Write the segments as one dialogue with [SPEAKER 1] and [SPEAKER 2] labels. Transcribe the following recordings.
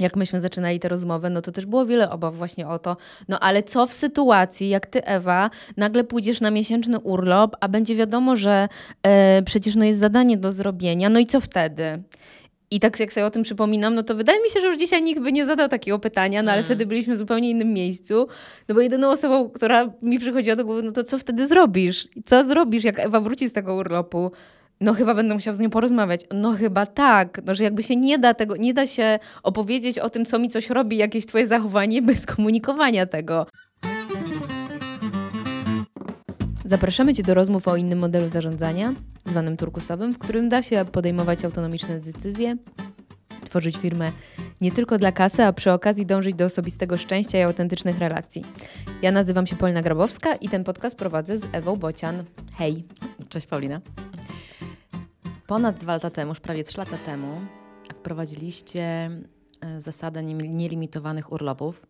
[SPEAKER 1] jak myśmy zaczynali tę rozmowę, no to też było wiele obaw właśnie o to, no ale co w sytuacji, jak ty, Ewa, nagle pójdziesz na miesięczny urlop, a będzie wiadomo, że e, przecież no jest zadanie do zrobienia, no i co wtedy? I tak jak sobie o tym przypominam, no to wydaje mi się, że już dzisiaj nikt by nie zadał takiego pytania, no ale mm. wtedy byliśmy w zupełnie innym miejscu. No bo jedyną osobą, która mi przychodziła do głowy, no to co wtedy zrobisz? Co zrobisz, jak Ewa wróci z tego urlopu? No chyba będę musiał z nią porozmawiać. No chyba tak. No, że jakby się nie da tego, nie da się opowiedzieć o tym, co mi coś robi, jakieś twoje zachowanie bez komunikowania tego. Zapraszamy Cię do rozmów o innym modelu zarządzania, zwanym turkusowym, w którym da się podejmować autonomiczne decyzje, tworzyć firmę nie tylko dla kasy, a przy okazji dążyć do osobistego szczęścia i autentycznych relacji. Ja nazywam się Polina Grabowska i ten podcast prowadzę z Ewą Bocian. Hej.
[SPEAKER 2] Cześć Paulina. Ponad dwa lata temu, już prawie trzy lata temu, wprowadziliście e, zasadę nielimitowanych urlopów.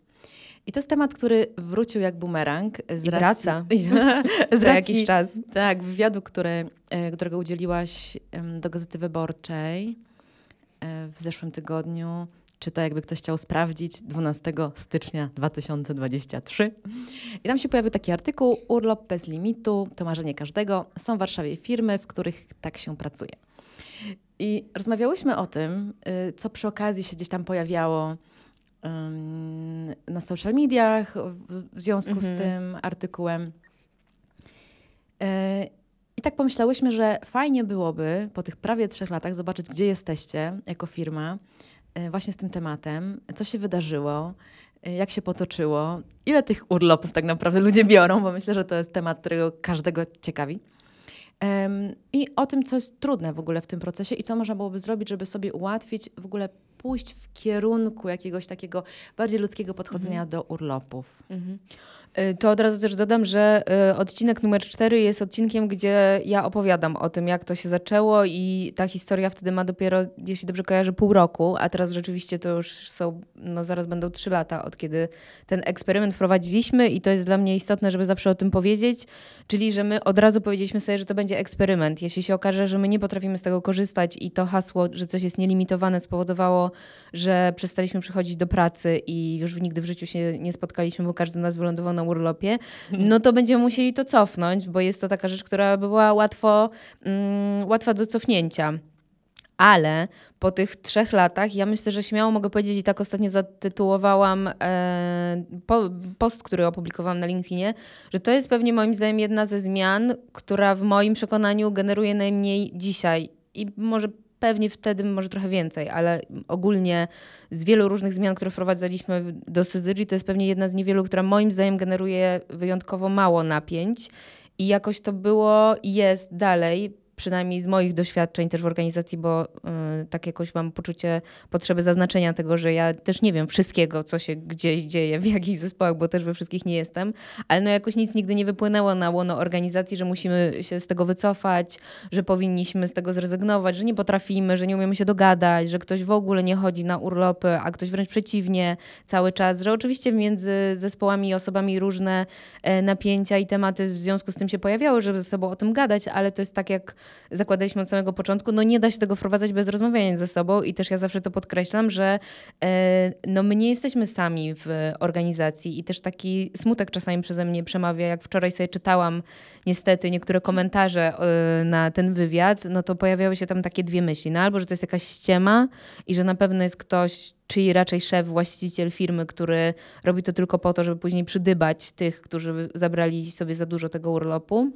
[SPEAKER 2] I to jest temat, który wrócił jak bumerang.
[SPEAKER 1] Z I wraca. z Za jakiś czas.
[SPEAKER 2] Tak, wywiadu, który, e, którego udzieliłaś do Gazety Wyborczej e, w zeszłym tygodniu, czy to jakby ktoś chciał sprawdzić, 12 stycznia 2023. I tam się pojawił taki artykuł, urlop bez limitu, to marzenie każdego. Są w Warszawie firmy, w których tak się pracuje. I rozmawiałyśmy o tym, y, co przy okazji się gdzieś tam pojawiało na social mediach w związku mhm. z tym artykułem. Y, I tak pomyślałyśmy, że fajnie byłoby po tych prawie trzech latach zobaczyć, gdzie jesteście jako firma, y, właśnie z tym tematem, co się wydarzyło, jak się potoczyło, ile tych urlopów tak naprawdę ludzie biorą, bo myślę, że to jest temat, którego każdego ciekawi. I o tym, co jest trudne w ogóle w tym procesie i co można byłoby zrobić, żeby sobie ułatwić w ogóle pójść w kierunku jakiegoś takiego bardziej ludzkiego podchodzenia mhm. do urlopów. Mhm.
[SPEAKER 1] Y, to od razu też dodam, że y, odcinek numer 4 jest odcinkiem, gdzie ja opowiadam o tym, jak to się zaczęło i ta historia wtedy ma dopiero, jeśli dobrze kojarzę, pół roku, a teraz rzeczywiście to już są, no zaraz będą trzy lata od kiedy ten eksperyment wprowadziliśmy i to jest dla mnie istotne, żeby zawsze o tym powiedzieć, czyli że my od razu powiedzieliśmy sobie, że to będzie eksperyment. Jeśli się okaże, że my nie potrafimy z tego korzystać i to hasło, że coś jest nielimitowane spowodowało, że przestaliśmy przychodzić do pracy i już nigdy w życiu się nie spotkaliśmy, bo każdy nas wylądował na urlopie, no to będziemy musieli to cofnąć, bo jest to taka rzecz, która była łatwo, mm, łatwa do cofnięcia. Ale po tych trzech latach, ja myślę, że śmiało mogę powiedzieć, i tak ostatnio zatytułowałam e, po, post, który opublikowałam na LinkedInie, że to jest pewnie moim zdaniem jedna ze zmian, która w moim przekonaniu generuje najmniej dzisiaj. I może pewnie wtedy może trochę więcej, ale ogólnie z wielu różnych zmian, które wprowadzaliśmy do Syzygy, to jest pewnie jedna z niewielu, która moim zdaniem generuje wyjątkowo mało napięć. I jakoś to było i jest dalej przynajmniej z moich doświadczeń też w organizacji, bo y, tak jakoś mam poczucie potrzeby zaznaczenia tego, że ja też nie wiem wszystkiego, co się gdzieś dzieje w jakichś zespołach, bo też we wszystkich nie jestem, ale no jakoś nic nigdy nie wypłynęło na łono organizacji, że musimy się z tego wycofać, że powinniśmy z tego zrezygnować, że nie potrafimy, że nie umiemy się dogadać, że ktoś w ogóle nie chodzi na urlopy, a ktoś wręcz przeciwnie cały czas, że oczywiście między zespołami i osobami różne e, napięcia i tematy w związku z tym się pojawiały, żeby ze sobą o tym gadać, ale to jest tak jak zakładaliśmy od samego początku, no nie da się tego wprowadzać bez rozmawiania ze sobą i też ja zawsze to podkreślam, że e, no my nie jesteśmy sami w organizacji i też taki smutek czasami przeze mnie przemawia, jak wczoraj sobie czytałam niestety niektóre komentarze e, na ten wywiad, no to pojawiały się tam takie dwie myśli, no albo, że to jest jakaś ściema i że na pewno jest ktoś, czyli raczej szef, właściciel firmy, który robi to tylko po to, żeby później przydybać tych, którzy zabrali sobie za dużo tego urlopu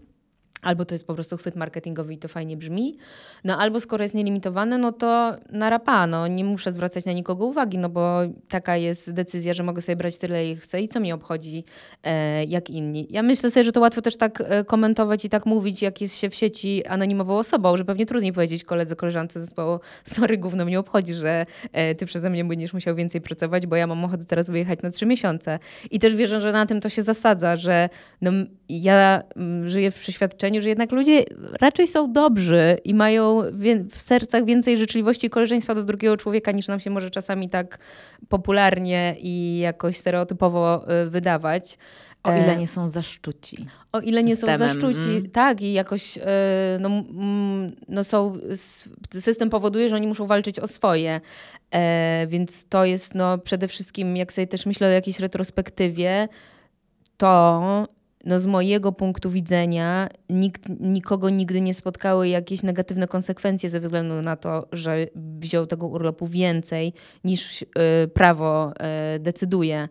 [SPEAKER 1] Albo to jest po prostu chwyt marketingowy i to fajnie brzmi. No albo skoro jest nielimitowane, no to narapa, no nie muszę zwracać na nikogo uwagi, no bo taka jest decyzja, że mogę sobie brać tyle, ile chcę i co mnie obchodzi e, jak inni. Ja myślę sobie, że to łatwo też tak e, komentować i tak mówić, jak jest się w sieci anonimową osobą, że pewnie trudniej powiedzieć koledze, koleżance zespołu, sorry, gówno mnie obchodzi, że e, ty przeze mnie będziesz musiał więcej pracować, bo ja mam ochotę teraz wyjechać na trzy miesiące. I też wierzę, że na tym to się zasadza, że no, ja m, żyję w przeświadczeniu, przekonaniu, że jednak ludzie raczej są dobrzy i mają w sercach więcej życzliwości i koleżeństwa do drugiego człowieka, niż nam się może czasami tak popularnie i jakoś stereotypowo y, wydawać.
[SPEAKER 2] O ile e, nie są zaszczuci.
[SPEAKER 1] O ile nie są zaszczuci, mm. tak, i jakoś e, no, no są, system powoduje, że oni muszą walczyć o swoje. E, więc to jest no, przede wszystkim, jak sobie też myślę o jakiejś retrospektywie, to no z mojego punktu widzenia nikt, nikogo nigdy nie spotkały jakieś negatywne konsekwencje ze względu na to, że wziął tego urlopu więcej niż y, prawo y, decyduje.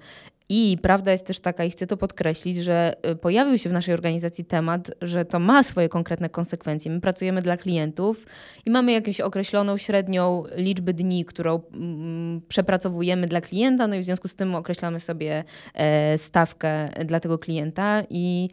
[SPEAKER 1] I prawda jest też taka, i chcę to podkreślić, że y, pojawił się w naszej organizacji temat, że to ma swoje konkretne konsekwencje. My pracujemy dla klientów i mamy jakąś określoną średnią liczbę dni, którą mm, przepracowujemy dla klienta, no i w związku z tym określamy sobie e, stawkę dla tego klienta i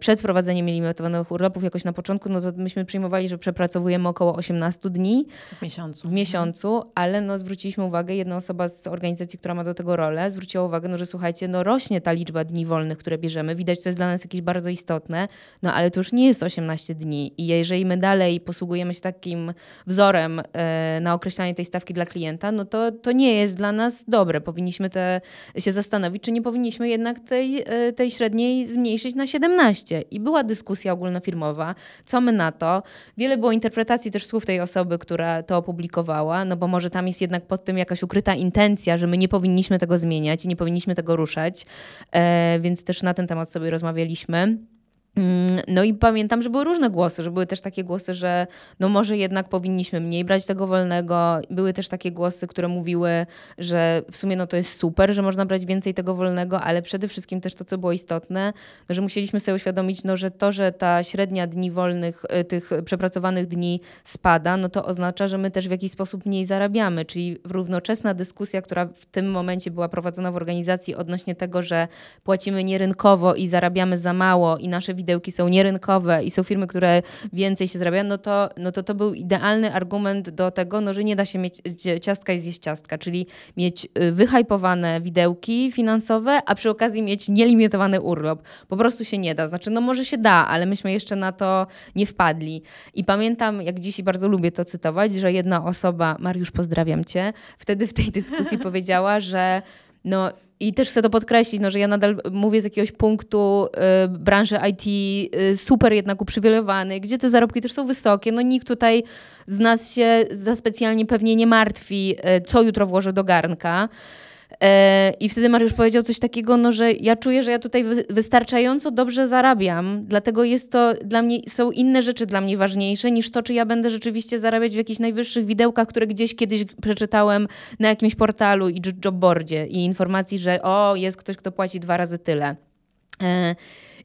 [SPEAKER 1] przed wprowadzeniem limitowanych urlopów jakoś na początku, no to myśmy przyjmowali, że przepracowujemy około 18 dni.
[SPEAKER 2] W miesiącu.
[SPEAKER 1] W miesiącu, ale no zwróciliśmy uwagę, jedna osoba z organizacji, która ma do tego rolę, zwróciła uwagę, no, że słuchajcie, no rośnie ta liczba dni wolnych, które bierzemy. Widać, to jest dla nas jakieś bardzo istotne, no ale to już nie jest 18 dni. I jeżeli my dalej posługujemy się takim wzorem e, na określanie tej stawki dla klienta, no to to nie jest dla nas dobre. Powinniśmy te, się zastanowić, czy nie powinniśmy jednak tej, e, tej średniej zmniejszyć na 17 17 i była dyskusja ogólnofirmowa, co my na to. Wiele było interpretacji też słów tej osoby, która to opublikowała, no bo może tam jest jednak pod tym jakaś ukryta intencja, że my nie powinniśmy tego zmieniać i nie powinniśmy tego ruszać, e, więc też na ten temat sobie rozmawialiśmy. Mm, no i pamiętam, że były różne głosy, że były też takie głosy, że no może jednak powinniśmy mniej brać tego wolnego. Były też takie głosy, które mówiły, że w sumie no to jest super, że można brać więcej tego wolnego, ale przede wszystkim też to, co było istotne, no, że musieliśmy sobie uświadomić, no, że to, że ta średnia dni wolnych, y, tych przepracowanych dni spada, no to oznacza, że my też w jakiś sposób mniej zarabiamy, czyli równoczesna dyskusja, która w tym momencie była prowadzona w organizacji odnośnie tego, że płacimy nierynkowo i zarabiamy za mało i nasze widełki są nierynkowe i są firmy, które więcej się zarabiają, no to, no to to był idealny argument do tego, no, że nie da się mieć ciastka i zjeść ciastka, czyli mieć y, wyhypowane widełki finansowe, a przy okazji mieć nielimitowany urlop. Po prostu się nie da. Znaczy, no może się da, ale myśmy jeszcze na to nie wpadli. I pamiętam, jak dziś bardzo lubię to cytować, że jedna osoba, Mariusz, pozdrawiam cię, wtedy w tej dyskusji powiedziała, że no i też chcę to podkreślić, no, że ja nadal mówię z jakiegoś punktu y, branży IT y, super jednak uprzywilejowanej, gdzie te zarobki też są wysokie. No nikt tutaj z nas się za specjalnie pewnie nie martwi, y, co jutro włożę do garnka. E, I wtedy Mariusz powiedział coś takiego, no, że ja czuję, że ja tutaj wystarczająco dobrze zarabiam, dlatego jest to dla mnie, są inne rzeczy dla mnie ważniejsze niż to, czy ja będę rzeczywiście zarabiać w jakichś najwyższych widełkach, które gdzieś kiedyś przeczytałem na jakimś portalu i jobboardzie i informacji, że o, jest ktoś, kto płaci dwa razy tyle. E,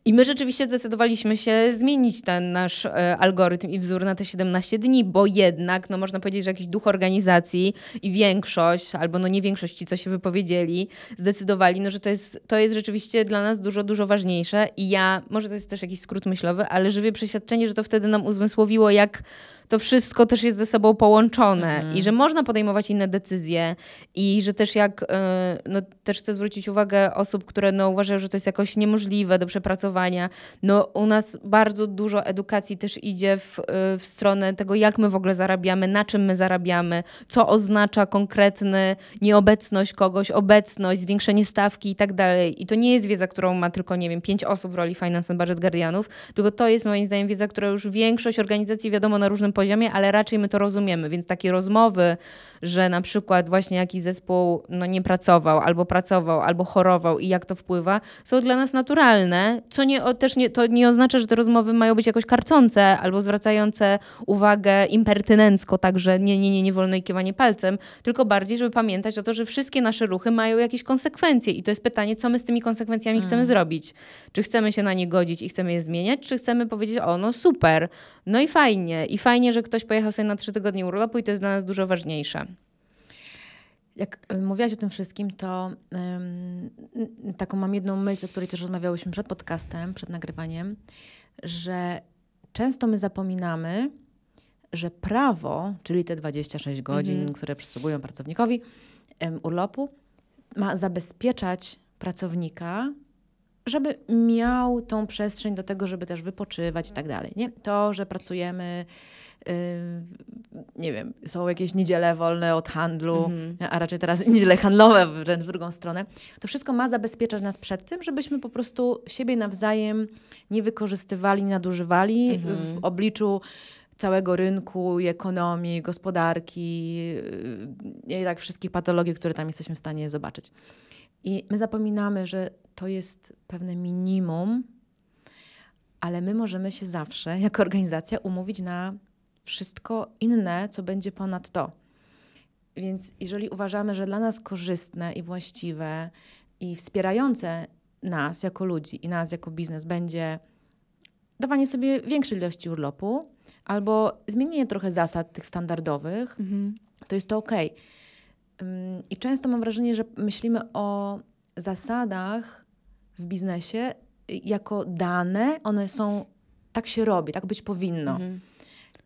[SPEAKER 1] i my rzeczywiście zdecydowaliśmy się zmienić ten nasz e, algorytm i wzór na te 17 dni, bo jednak, no można powiedzieć, że jakiś duch organizacji i większość, albo no nie większość ci, co się wypowiedzieli, zdecydowali, no że to jest, to jest rzeczywiście dla nas dużo, dużo ważniejsze. I ja, może to jest też jakiś skrót myślowy, ale żywię przeświadczenie, że to wtedy nam uzmysłowiło, jak to wszystko też jest ze sobą połączone mhm. i że można podejmować inne decyzje i że też jak, e, no też chcę zwrócić uwagę osób, które no uważają, że to jest jakoś niemożliwe do przepracowania. No u nas bardzo dużo edukacji też idzie w, e, w stronę tego, jak my w ogóle zarabiamy, na czym my zarabiamy, co oznacza konkretny nieobecność kogoś, obecność, zwiększenie stawki i tak dalej. I to nie jest wiedza, którą ma tylko, nie wiem, pięć osób w roli Finance and Budget Guardianów, tylko to jest moim zdaniem wiedza, która już większość organizacji wiadomo na różnym poziomie, ale raczej my to rozumiemy, więc takie rozmowy, że na przykład właśnie jakiś zespół no, nie pracował, albo pracował, albo chorował i jak to wpływa, są dla nas naturalne, co nie, też nie, to nie oznacza, że te rozmowy mają być jakoś karcące albo zwracające uwagę impertynencko, także nie, nie, nie, nie wolno i kiwanie palcem, tylko bardziej, żeby pamiętać o to, że wszystkie nasze ruchy mają jakieś konsekwencje i to jest pytanie, co my z tymi konsekwencjami mm. chcemy zrobić. Czy chcemy się na nie godzić i chcemy je zmieniać, czy chcemy powiedzieć, o no super, no i fajnie, i fajnie, że ktoś pojechał sobie na trzy tygodnie urlopu i to jest dla nas dużo ważniejsze.
[SPEAKER 2] Jak mówiłaś o tym wszystkim, to um, taką mam jedną myśl, o której też rozmawiałyśmy przed podcastem, przed nagrywaniem, że często my zapominamy, że prawo, czyli te 26 godzin, mhm. które przysługują pracownikowi um, urlopu, ma zabezpieczać pracownika, żeby miał tą przestrzeń do tego, żeby też wypoczywać i tak dalej. Nie? To, że pracujemy, yy, nie wiem, są jakieś niedziele wolne od handlu,
[SPEAKER 1] Mhm.
[SPEAKER 2] a raczej teraz niedziele handlowe, wręcz w drugą stronę. To wszystko ma zabezpieczać nas przed tym, żebyśmy po prostu siebie nawzajem nie wykorzystywali, nie nadużywali
[SPEAKER 1] Mhm.
[SPEAKER 2] w obliczu całego rynku i ekonomii, gospodarki yy, i tak wszystkich patologii, które tam jesteśmy w stanie zobaczyć. I my zapominamy, że to jest pewne minimum, ale my możemy się zawsze, jako organizacja, umówić na wszystko inne, co będzie ponad to. Więc jeżeli uważamy, że dla nas korzystne i właściwe i wspierające nas jako ludzi i nas jako biznes będzie dawanie sobie większej ilości urlopu albo zmienienie trochę zasad tych standardowych,
[SPEAKER 1] Mhm.
[SPEAKER 2] to jest to ok. I często mam wrażenie, że myślimy o zasadach w biznesie jako dane, one są, tak się robi, tak być powinno.
[SPEAKER 1] Mhm.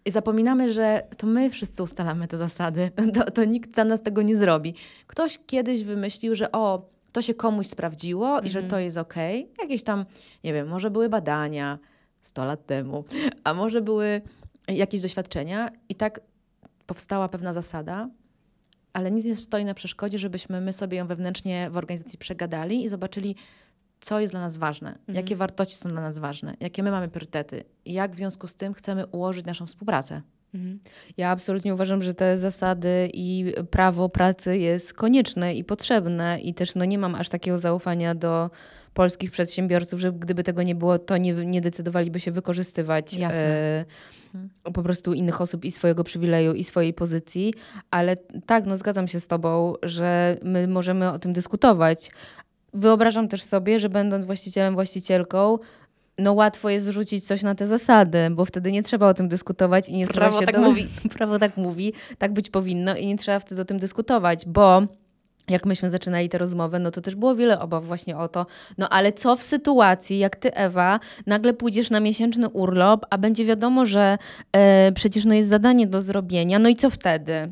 [SPEAKER 2] I zapominamy, że to my wszyscy ustalamy te zasady, to, to nikt za nas tego nie zrobi. Ktoś kiedyś wymyślił, że o, to się komuś sprawdziło i że
[SPEAKER 1] Mhm.
[SPEAKER 2] to jest ok. Jakieś tam, nie wiem, może były badania 100 lat temu, a może były jakieś doświadczenia i tak powstała pewna zasada, ale nic nie stoi na przeszkodzie, żebyśmy my sobie ją wewnętrznie w organizacji przegadali i zobaczyli, co jest dla nas ważne,
[SPEAKER 1] Mhm.
[SPEAKER 2] jakie wartości są dla nas ważne, jakie my mamy priorytety i jak w związku z tym chcemy ułożyć naszą współpracę.
[SPEAKER 1] Mhm. Ja absolutnie uważam, że te zasady i prawo pracy jest konieczne i potrzebne i też no, nie mam aż takiego zaufania do polskich przedsiębiorców, że gdyby tego nie było, to nie, nie decydowaliby się wykorzystywać
[SPEAKER 2] Jasne.
[SPEAKER 1] e, po prostu innych osób i swojego przywileju i swojej pozycji, ale tak, no zgadzam się z tobą, że my możemy o tym dyskutować. Wyobrażam też sobie, że będąc właścicielem, właścicielką, no łatwo jest zrzucić coś na te zasady, bo wtedy nie trzeba o tym dyskutować i nie
[SPEAKER 2] Prawo
[SPEAKER 1] trzeba się
[SPEAKER 2] tak
[SPEAKER 1] do...
[SPEAKER 2] mówi.
[SPEAKER 1] Prawo tak mówi, tak być powinno i nie trzeba wtedy o tym dyskutować, bo jak myśmy zaczynali tę rozmowę, no to też było wiele obaw właśnie o to, no ale co w sytuacji, jak ty Ewa, nagle pójdziesz na miesięczny urlop, a będzie wiadomo, że e, przecież no jest zadanie do zrobienia, no i co wtedy?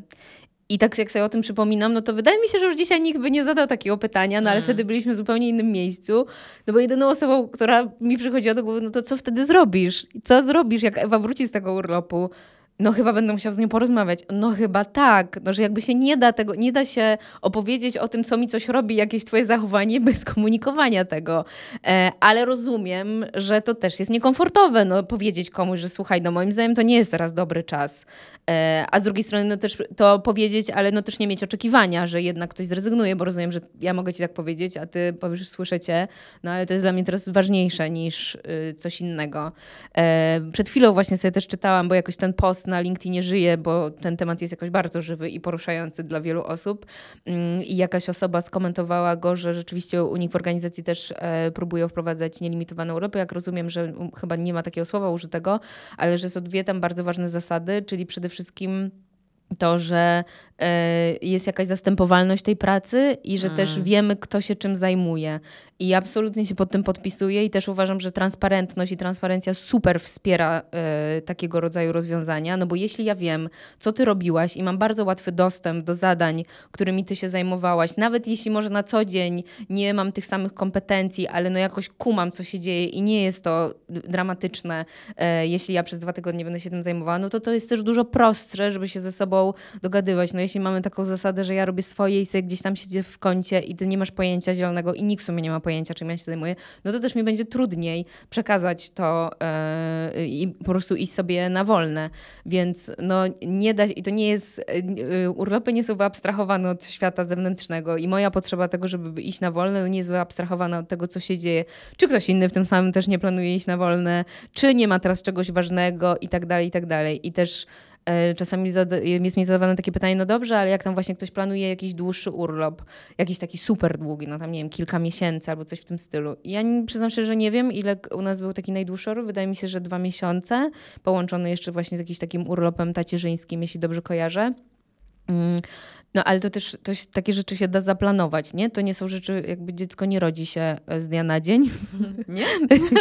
[SPEAKER 1] I tak jak sobie o tym przypominam, no to wydaje mi się, że już dzisiaj nikt by nie zadał takiego pytania, no ale
[SPEAKER 2] Mm.
[SPEAKER 1] wtedy byliśmy w zupełnie innym miejscu. No bo jedyną osobą, która mi przychodziła do głowy, no to co wtedy zrobisz? Co zrobisz, jak Ewa wróci z tego urlopu? No chyba będę musiał z nią porozmawiać. No chyba tak. No, że jakby się nie da tego, nie da się opowiedzieć o tym, co mi coś robi, jakieś twoje zachowanie bez komunikowania tego. E, ale rozumiem, że to też jest niekomfortowe, no powiedzieć komuś, że słuchaj, no moim zdaniem to nie jest teraz dobry czas. E, a z drugiej strony no też to powiedzieć, ale no też nie mieć oczekiwania, że jednak ktoś zrezygnuje, bo rozumiem, że ja mogę ci tak powiedzieć, a ty powiesz, słyszę cię, no ale to jest dla mnie teraz ważniejsze niż y, coś innego. E, przed chwilą właśnie sobie też czytałam, bo jakoś ten post na LinkedInie żyje, bo ten temat jest jakoś bardzo żywy i poruszający dla wielu osób. Mm, I jakaś osoba skomentowała go, że rzeczywiście u nich w organizacji też e, próbują wprowadzać nielimitowaną Europę. Jak rozumiem, że chyba nie ma takiego słowa użytego, ale że są dwie tam bardzo ważne zasady, czyli przede wszystkim to, że e, jest jakaś zastępowalność tej pracy i że też wiemy, kto się czym zajmuje. I absolutnie się pod tym podpisuję i też uważam, że transparentność i transparencja super wspiera e, takiego rodzaju rozwiązania, no bo jeśli ja wiem, co ty robiłaś i mam bardzo łatwy dostęp do zadań, którymi ty się zajmowałaś, nawet jeśli może na co dzień nie mam tych samych kompetencji, ale no jakoś kumam, co się dzieje i nie jest to dramatyczne, e, jeśli ja przez dwa tygodnie będę się tym zajmowała, no to to jest też dużo prostsze, żeby się ze sobą dogadywać. No jeśli mamy taką zasadę, że ja robię swoje i sobie gdzieś tam siedzę w kącie i ty nie masz pojęcia zielonego i nikt w sumie nie ma pojęcia, czym ja się zajmuję, no to też mi będzie trudniej przekazać to e, i po prostu iść sobie na wolne. Więc no nie da i to nie jest, e, urlopy nie są wyabstrahowane od świata zewnętrznego i moja potrzeba tego, żeby iść na wolne, no nie jest wyabstrahowana od tego, co się dzieje. Czy ktoś inny w tym samym też nie planuje iść na wolne, czy nie ma teraz czegoś ważnego i tak dalej, i tak dalej. I też czasami zada- jest mi zadawane takie pytanie, no dobrze, ale jak tam właśnie ktoś planuje jakiś dłuższy urlop, jakiś taki super długi, no tam nie wiem, kilka miesięcy albo coś w tym stylu. Ja przyznam się, że nie wiem, ile u nas był taki najdłuższy urlop, wydaje mi się, że dwa miesiące, połączony jeszcze właśnie z jakimś takim urlopem tacierzyńskim, jeśli dobrze kojarzę. Mm, no ale to też to się, takie rzeczy się da zaplanować, nie? To nie są rzeczy, jakby dziecko nie rodzi się e, z dnia na dzień.
[SPEAKER 2] Nie?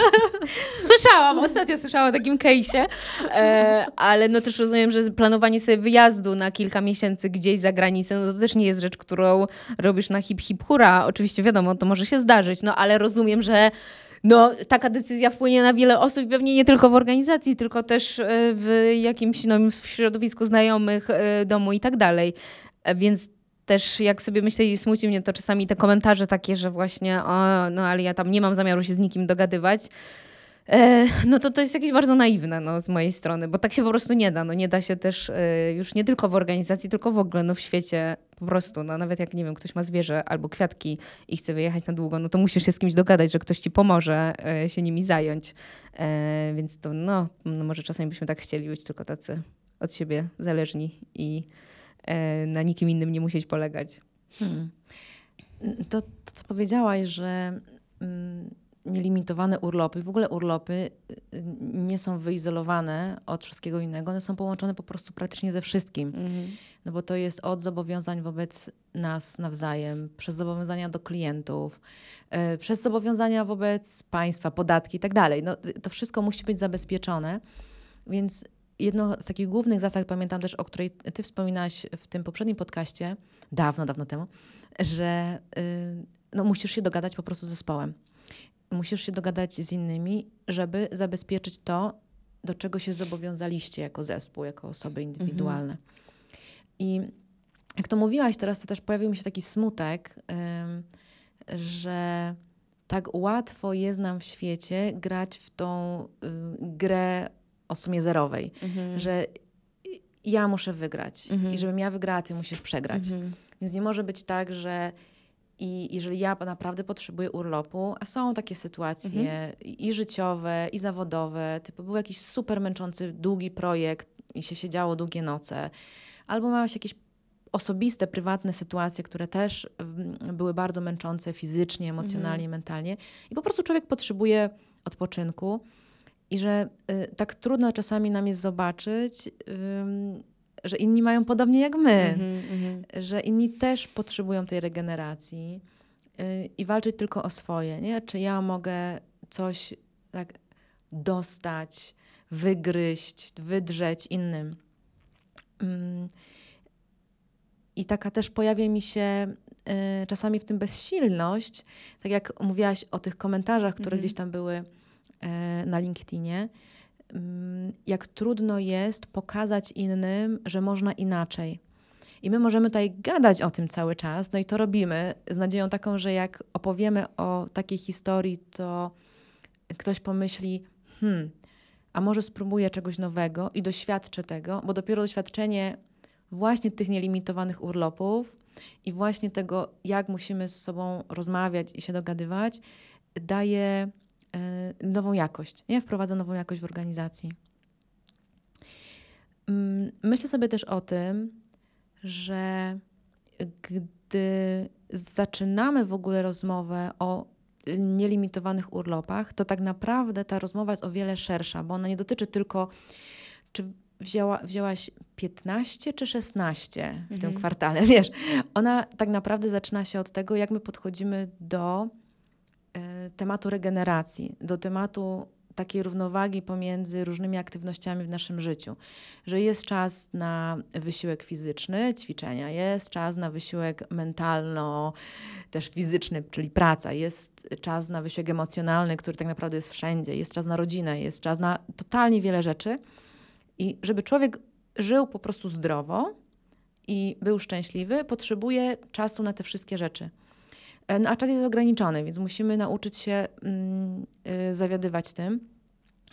[SPEAKER 1] Słyszałam, ostatnio słyszałam o takim case'ie, e, ale no też rozumiem, że planowanie sobie wyjazdu na kilka miesięcy gdzieś za granicę, no to też nie jest rzecz, którą robisz na hip hip hura. Oczywiście wiadomo, to może się zdarzyć, no ale rozumiem, że no, taka decyzja wpłynie na wiele osób pewnie nie tylko w organizacji, tylko też e, w jakimś no, w środowisku znajomych, e, domu i tak dalej. E, więc też jak sobie myślę i smuci mnie to czasami te komentarze takie, że właśnie o, no ale ja tam nie mam zamiaru się z nikim dogadywać, e, no to to jest jakieś bardzo naiwne no, z mojej strony, bo tak się po prostu nie da. No nie da się też e, już nie tylko w organizacji, tylko w ogóle no w świecie po prostu, no nawet jak nie wiem, ktoś ma zwierzę albo kwiatki i chce wyjechać na długo, no to musisz się z kimś dogadać, że ktoś ci pomoże e, się nimi zająć. E, więc to no, no może czasami byśmy tak chcieli być tylko tacy od siebie zależni i E, na nikim innym nie musieć polegać. Hmm.
[SPEAKER 2] To, to, co powiedziałaś, że mm, nielimitowane urlopy, w ogóle urlopy y, nie są wyizolowane od wszystkiego innego, one są połączone po prostu praktycznie ze wszystkim. Mhm. No bo to jest od zobowiązań wobec nas nawzajem, przez zobowiązania do klientów, yy, przez zobowiązania wobec państwa, podatki i tak dalej. No, to wszystko musi być zabezpieczone, więc jedno z takich głównych zasad, pamiętam też, o której ty wspominałaś w tym poprzednim podcaście, dawno, dawno temu, że y, no, musisz się dogadać po prostu z zespołem. Musisz się dogadać z innymi, żeby zabezpieczyć to, do czego się zobowiązaliście jako zespół, jako osoby indywidualne. Mhm. I jak to mówiłaś teraz, to też pojawił mi się taki smutek, że tak łatwo jest nam w świecie grać w tą y, grę o sumie zerowej, mhm. że ja muszę wygrać mhm. i żebym ja wygrała, ty musisz przegrać. Mhm. Więc nie może być tak, że i jeżeli ja naprawdę potrzebuję urlopu, a są takie sytuacje mhm. i życiowe, i zawodowe, typu był jakiś super męczący, długi projekt i się siedziało długie noce, albo miałaś jakieś osobiste, prywatne sytuacje, które też mm, były bardzo męczące fizycznie, emocjonalnie, mhm. mentalnie i po prostu człowiek potrzebuje odpoczynku. I że y, tak trudno czasami nam jest zobaczyć, y, że inni mają podobnie jak my, mm -hmm, że inni też potrzebują tej regeneracji y, i walczyć tylko o swoje. Nie? Czy ja mogę coś tak dostać, wygryźć, wydrzeć innym. I taka też pojawia mi się y, czasami w tym bezsilność, tak jak mówiłaś o tych komentarzach, które -hmm. gdzieś tam były E, na LinkedInie, jak trudno jest pokazać innym, że można inaczej. I my możemy tutaj gadać o tym cały czas, no i to robimy z nadzieją taką, że jak opowiemy o takiej historii, to ktoś pomyśli, hmm, a może spróbuję czegoś nowego i doświadczę tego, bo dopiero doświadczenie właśnie tych nielimitowanych urlopów i właśnie tego, jak musimy z sobą rozmawiać i się dogadywać, daje E, nową jakość, nie? wprowadza nową jakość w organizacji. Mm, myślę sobie też o tym, że gdy zaczynamy w ogóle rozmowę o nielimitowanych urlopach, to tak naprawdę ta rozmowa jest o wiele szersza, bo ona nie dotyczy tylko, czy wzięła, wzięłaś 15 czy 16 w mhm. tym kwartale, wiesz. Ona tak naprawdę zaczyna się od tego, jak my podchodzimy do E, tematu regeneracji, do tematu takiej równowagi pomiędzy różnymi aktywnościami w naszym życiu. Że jest czas na wysiłek fizyczny, ćwiczenia, jest czas na wysiłek mentalno, też fizyczny, czyli praca, jest czas na wysiłek emocjonalny, który tak naprawdę jest wszędzie, jest czas na rodzinę, jest czas na totalnie wiele rzeczy. I żeby człowiek żył po prostu zdrowo i był szczęśliwy, potrzebuje czasu na te wszystkie rzeczy. E, no, a czas jest ograniczony, więc musimy nauczyć się mm, y, zawiadywać tym.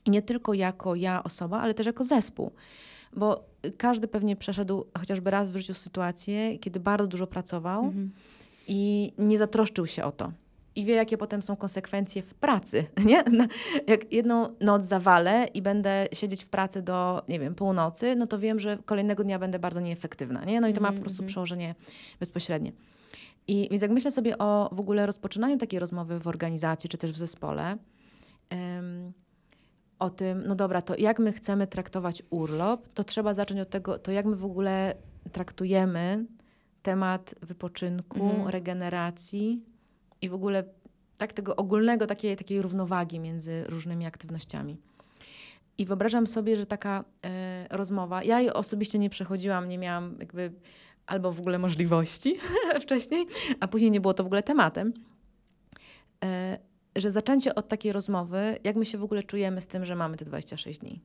[SPEAKER 2] I nie tylko jako ja osoba, ale też jako zespół. Bo każdy pewnie przeszedł chociażby raz w życiu sytuację, kiedy bardzo dużo pracował mhm. i nie zatroszczył się o to. I wie, jakie potem są konsekwencje w pracy. Nie? Jak jedną noc zawalę i będę siedzieć w pracy do, nie wiem, północy, no to wiem, że kolejnego dnia będę bardzo nieefektywna. Nie? No i to ma po prostu mhm. przełożenie bezpośrednie. I więc jak myślę sobie o w ogóle rozpoczynaniu takiej rozmowy w organizacji czy też w zespole, um, o tym, no dobra, to jak my chcemy traktować urlop, to trzeba zacząć od tego, to jak my w ogóle traktujemy temat wypoczynku,
[SPEAKER 1] Mhm.
[SPEAKER 2] regeneracji i w ogóle tak tego ogólnego, takiej, takiej równowagi między różnymi aktywnościami. I wyobrażam sobie, że taka e, rozmowa, ja jej osobiście nie przechodziłam, nie miałam jakby albo w ogóle możliwości wcześniej, a później nie było to w ogóle tematem, e, że zaczęcie od takiej rozmowy, jak my się w ogóle czujemy z tym, że mamy te 26 dni.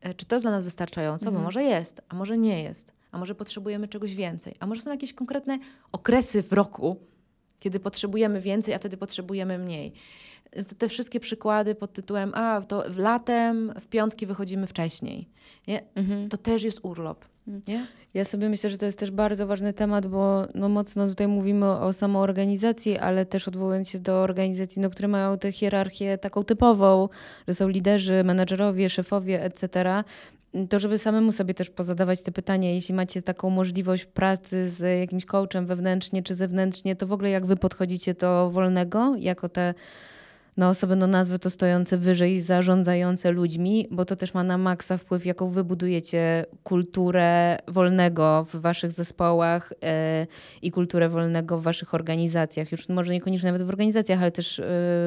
[SPEAKER 2] E, Czy to jest dla nas wystarczająco?
[SPEAKER 1] Mhm.
[SPEAKER 2] Bo może jest, a może nie jest, a może potrzebujemy czegoś więcej, a może są jakieś konkretne okresy w roku, kiedy potrzebujemy więcej, a wtedy potrzebujemy mniej. Te wszystkie przykłady pod tytułem, a to w latem, w piątki wychodzimy wcześniej. Nie?
[SPEAKER 1] Mhm.
[SPEAKER 2] To też jest urlop. Nie?
[SPEAKER 1] Ja sobie myślę, że to jest też bardzo ważny temat, bo no mocno tutaj mówimy o samoorganizacji, ale też odwołując się do organizacji, no, które mają tę hierarchię taką typową, że są liderzy, menedżerowie, szefowie, etc., to żeby samemu sobie też pozadawać te pytania, jeśli macie taką możliwość pracy z jakimś coachem wewnętrznie czy zewnętrznie, to w ogóle jak wy podchodzicie do wolnego, jako te no, osoby, no nazwy to stojące wyżej, zarządzające ludźmi, bo to też ma na maksa wpływ, jaką wy budujecie kulturę wolnego w waszych zespołach e, i kulturę wolnego w waszych organizacjach. Już może niekoniecznie nawet w organizacjach, ale też e,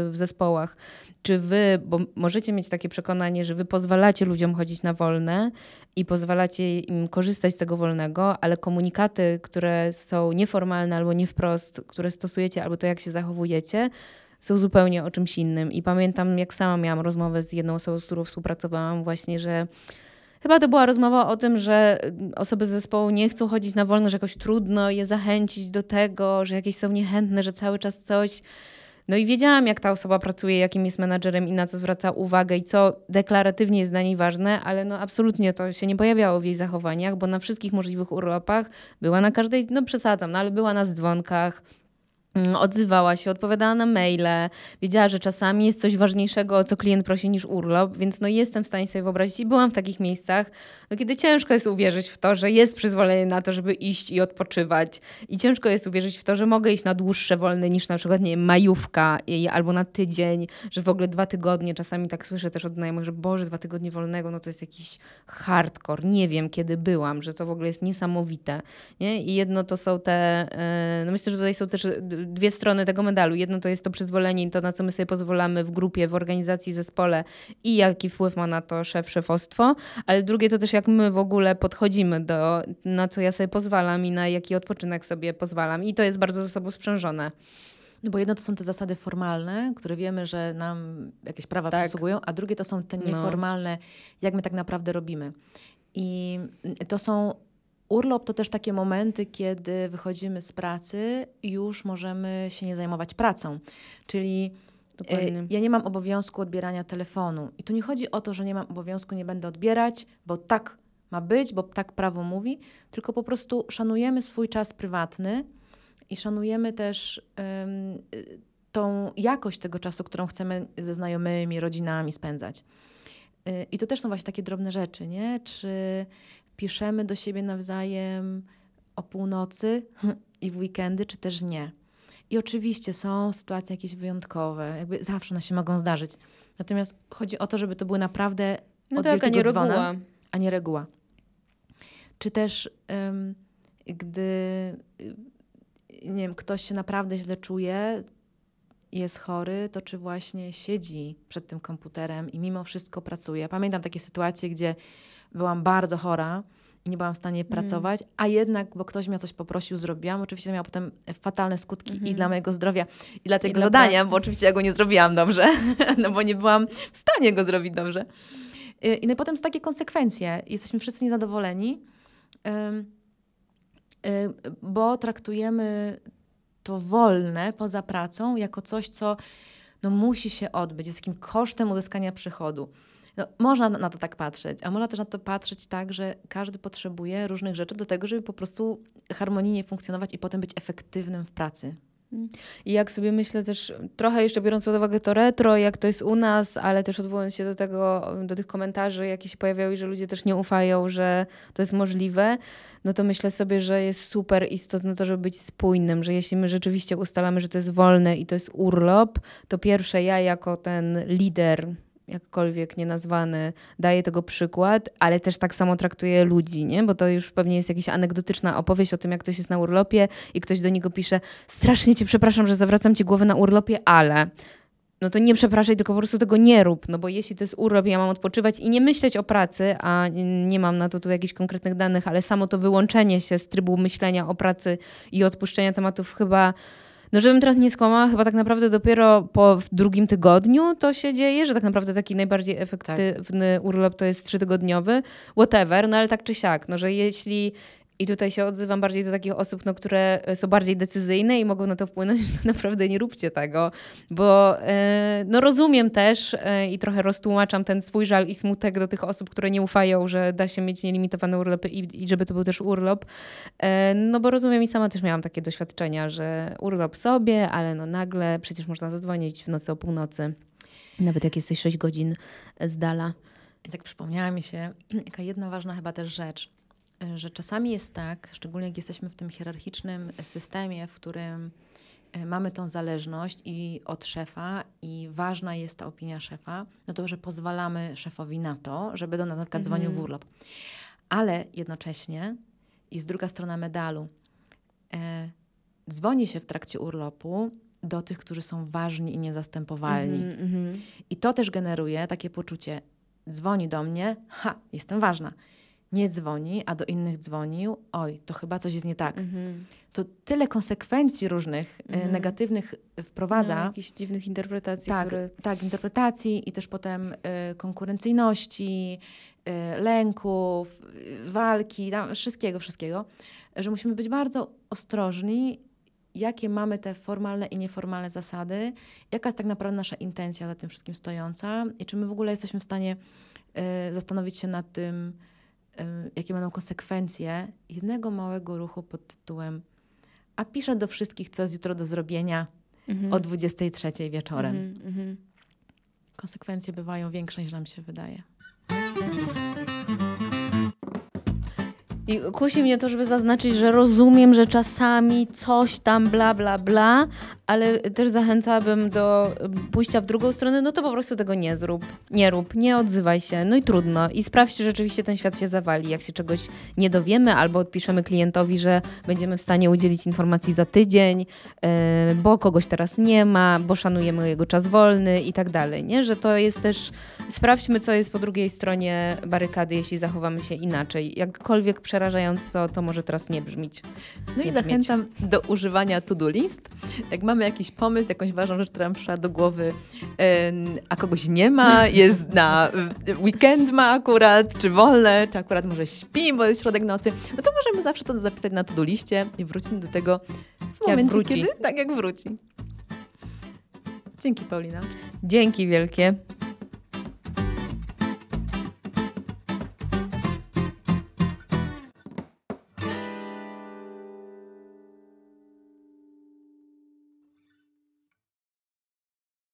[SPEAKER 1] w zespołach. Czy wy, bo możecie mieć takie przekonanie, że wy pozwalacie ludziom chodzić na wolne i pozwalacie im korzystać z tego wolnego, ale komunikaty, które są nieformalne albo nie wprost, które stosujecie, albo to, jak się zachowujecie, są zupełnie o czymś innym. I pamiętam, jak sama miałam rozmowę z jedną osobą, z którą współpracowałam, właśnie, że chyba to była rozmowa o tym, że osoby z zespołu nie chcą chodzić na wolno, że jakoś trudno je zachęcić do tego, że jakieś są niechętne, że cały czas coś. No i wiedziałam, jak ta osoba pracuje, jakim jest menadżerem i na co zwraca uwagę i co deklaratywnie jest dla niej ważne, ale no absolutnie to się nie pojawiało w jej zachowaniach, bo na wszystkich możliwych urlopach była na każdej, no przesadzam, no ale była na dzwonkach, Odzywała się, odpowiadała na maile, wiedziała, że czasami jest coś ważniejszego, o co klient prosi, niż urlop, więc no jestem w stanie sobie wyobrazić i byłam w takich miejscach, no kiedy ciężko jest uwierzyć w to, że jest przyzwolenie na to, żeby iść i odpoczywać i ciężko jest uwierzyć w to, że mogę iść na dłuższe wolne niż na przykład, nie wiem, majówka albo na tydzień, że w ogóle dwa tygodnie, czasami tak słyszę też od znajomych, że Boże, dwa tygodnie wolnego, no to jest jakiś hardcore, nie wiem kiedy byłam, że to w ogóle jest niesamowite, nie? I jedno to są te, e, no myślę, że tutaj są też dwie strony tego medalu. Jedno to jest to przyzwolenie i to, na co my sobie pozwalamy w grupie, w organizacji, zespole i jaki wpływ ma na to szef, szefostwo, ale drugie to też jak my w ogóle podchodzimy do, na co ja sobie pozwalam i na jaki odpoczynek sobie pozwalam. I to jest bardzo ze sobą sprzężone.
[SPEAKER 2] No bo jedno to są te zasady formalne, które wiemy, że nam jakieś prawa
[SPEAKER 1] Tak.
[SPEAKER 2] przysługują, a drugie to są te
[SPEAKER 1] No.
[SPEAKER 2] nieformalne, jak my tak naprawdę robimy. I to są urlop to też takie momenty, kiedy wychodzimy z pracy i już możemy się nie zajmować pracą. Czyli
[SPEAKER 1] Dokładnie.
[SPEAKER 2] e, ja nie mam obowiązku odbierania telefonu. I tu nie chodzi o to, że nie mam obowiązku, nie będę odbierać, bo tak ma być, bo tak prawo mówi, tylko po prostu szanujemy swój czas prywatny i szanujemy też y, tą jakość tego czasu, którą chcemy ze znajomymi, rodzinami spędzać. Y, I to też są właśnie takie drobne rzeczy, nie? Czy piszemy do siebie nawzajem o północy i w weekendy, czy też nie. I oczywiście są sytuacje jakieś wyjątkowe, jakby zawsze one się mogą zdarzyć. Natomiast chodzi o to, żeby to były naprawdę
[SPEAKER 1] No
[SPEAKER 2] od
[SPEAKER 1] tak, a nie
[SPEAKER 2] dzwona,
[SPEAKER 1] reguła.
[SPEAKER 2] a nie reguła. Czy też em, gdy y, nie wiem, ktoś się naprawdę źle czuje, jest chory, to czy właśnie siedzi przed tym komputerem i mimo wszystko pracuje. Pamiętam takie sytuacje, gdzie byłam bardzo chora i nie byłam w stanie pracować, a jednak, bo ktoś mnie o coś poprosił, zrobiłam. Oczywiście to miało potem fatalne skutki i dla mojego zdrowia, i dla tego
[SPEAKER 1] dla
[SPEAKER 2] zadania,
[SPEAKER 1] pracy.
[SPEAKER 2] bo oczywiście ja go nie zrobiłam dobrze, no bo nie byłam w stanie go zrobić dobrze. Y, I no i potem są takie konsekwencje. Jesteśmy wszyscy niezadowoleni, y, bo traktujemy to wolne poza pracą jako coś, co no, musi się odbyć, jest takim kosztem uzyskania przychodu. No, można na to tak patrzeć, a można też na to patrzeć tak, że każdy potrzebuje różnych rzeczy do tego, żeby po prostu harmonijnie funkcjonować i potem być efektywnym w pracy.
[SPEAKER 1] I jak sobie myślę też, trochę jeszcze biorąc pod uwagę to retro, jak to jest u nas, ale też odwołując się do tego, do tych komentarzy, jakie się pojawiały że ludzie też nie ufają, że to jest możliwe, no to myślę sobie, że jest super istotne to, żeby być spójnym, że jeśli my rzeczywiście ustalamy, że to jest wolne i to jest urlop, to pierwsze ja jako ten lider jakkolwiek nienazwany, daje tego przykład, ale też tak samo traktuje ludzi, nie? Bo to już pewnie jest jakaś anegdotyczna opowieść o tym, jak ktoś jest na urlopie i ktoś do niego pisze strasznie cię przepraszam, że zawracam ci głowę na urlopie, ale no to nie przepraszaj, tylko po prostu tego nie rób, no bo jeśli to jest urlop, ja mam odpoczywać i nie myśleć o pracy, a nie mam na to tu jakichś konkretnych danych, ale samo to wyłączenie się z trybu myślenia o pracy i odpuszczenia tematów chyba no żebym teraz nie skłamała, chyba tak naprawdę dopiero po drugim tygodniu to się dzieje, że tak naprawdę taki najbardziej efektywny tak. urlop to jest trzytygodniowy, whatever, no ale tak czy siak, no że jeśli i tutaj się odzywam bardziej do takich osób, no, które są bardziej decyzyjne i mogą na to wpłynąć, to naprawdę nie róbcie tego, bo e, no, rozumiem też e, i trochę roztłumaczam ten swój żal i smutek do tych osób, które nie ufają, że da się mieć nielimitowane urlopy i, i żeby to był też urlop. E, no bo rozumiem i sama też miałam takie doświadczenia, że urlop sobie, ale no nagle przecież można zadzwonić w nocy o północy, nawet jak jesteś 6 godzin z dala.
[SPEAKER 2] I tak przypomniała mi się jaka jedna ważna chyba też rzecz, E, że czasami jest tak, szczególnie jak jesteśmy w tym hierarchicznym systemie, w którym e, mamy tą zależność i od szefa i ważna jest ta opinia szefa, no to, że pozwalamy szefowi na to, żeby do nas na przykład mhm. dzwonił w urlop. Ale jednocześnie i z druga strona medalu, e, dzwoni się w trakcie urlopu do tych, którzy są ważni i niezastępowalni. Mm -hmm. I to też generuje takie poczucie, dzwoni do mnie, ha, jestem ważna nie dzwoni, a do innych dzwonił, oj, to chyba coś jest nie tak. Mhm. To tyle konsekwencji różnych e, mhm. negatywnych wprowadza. No,
[SPEAKER 1] jakichś dziwnych interpretacji.
[SPEAKER 2] Tak,
[SPEAKER 1] które...
[SPEAKER 2] tak, interpretacji i też potem y, konkurencyjności, y, lęków, y, walki, tam, wszystkiego, wszystkiego, że musimy być bardzo ostrożni, jakie mamy te formalne i nieformalne zasady, jaka jest tak naprawdę nasza intencja za tym wszystkim stojąca i czy my w ogóle jesteśmy w stanie zastanowić się nad tym, jakie będą konsekwencje jednego małego ruchu pod tytułem a piszę do wszystkich, co jest jutro do zrobienia mhm. o 23 wieczorem. Mhm, mhm. Konsekwencje bywają większe niż nam się wydaje.
[SPEAKER 1] I kusi mnie to, żeby zaznaczyć, że rozumiem, że czasami coś tam bla, bla, bla, ale też zachęcałabym do pójścia w drugą stronę, no to po prostu tego nie zrób, nie rób, nie odzywaj się, no i trudno. I sprawdź, czy rzeczywiście ten świat się zawali. Jak się czegoś nie dowiemy, albo odpiszemy klientowi, że będziemy w stanie udzielić informacji za tydzień, yy, bo kogoś teraz nie ma, bo szanujemy jego czas wolny i tak dalej, nie? Że to jest też, sprawdźmy, co jest po drugiej stronie barykady, jeśli zachowamy się inaczej. Jakkolwiek przerażająco to może teraz nie brzmieć.
[SPEAKER 2] No i zachęcam do używania to-do list. Jak mamy jakiś pomysł, jakąś ważną rzecz, która nam przyszła do głowy, a kogoś nie ma, jest na weekend ma akurat, czy wolne, czy akurat może śpi, bo jest środek nocy, no to możemy zawsze to zapisać na to-do liście i wrócić do tego w momencie, wróci. kiedy tak jak wróci. Dzięki Paulina.
[SPEAKER 1] Dzięki wielkie.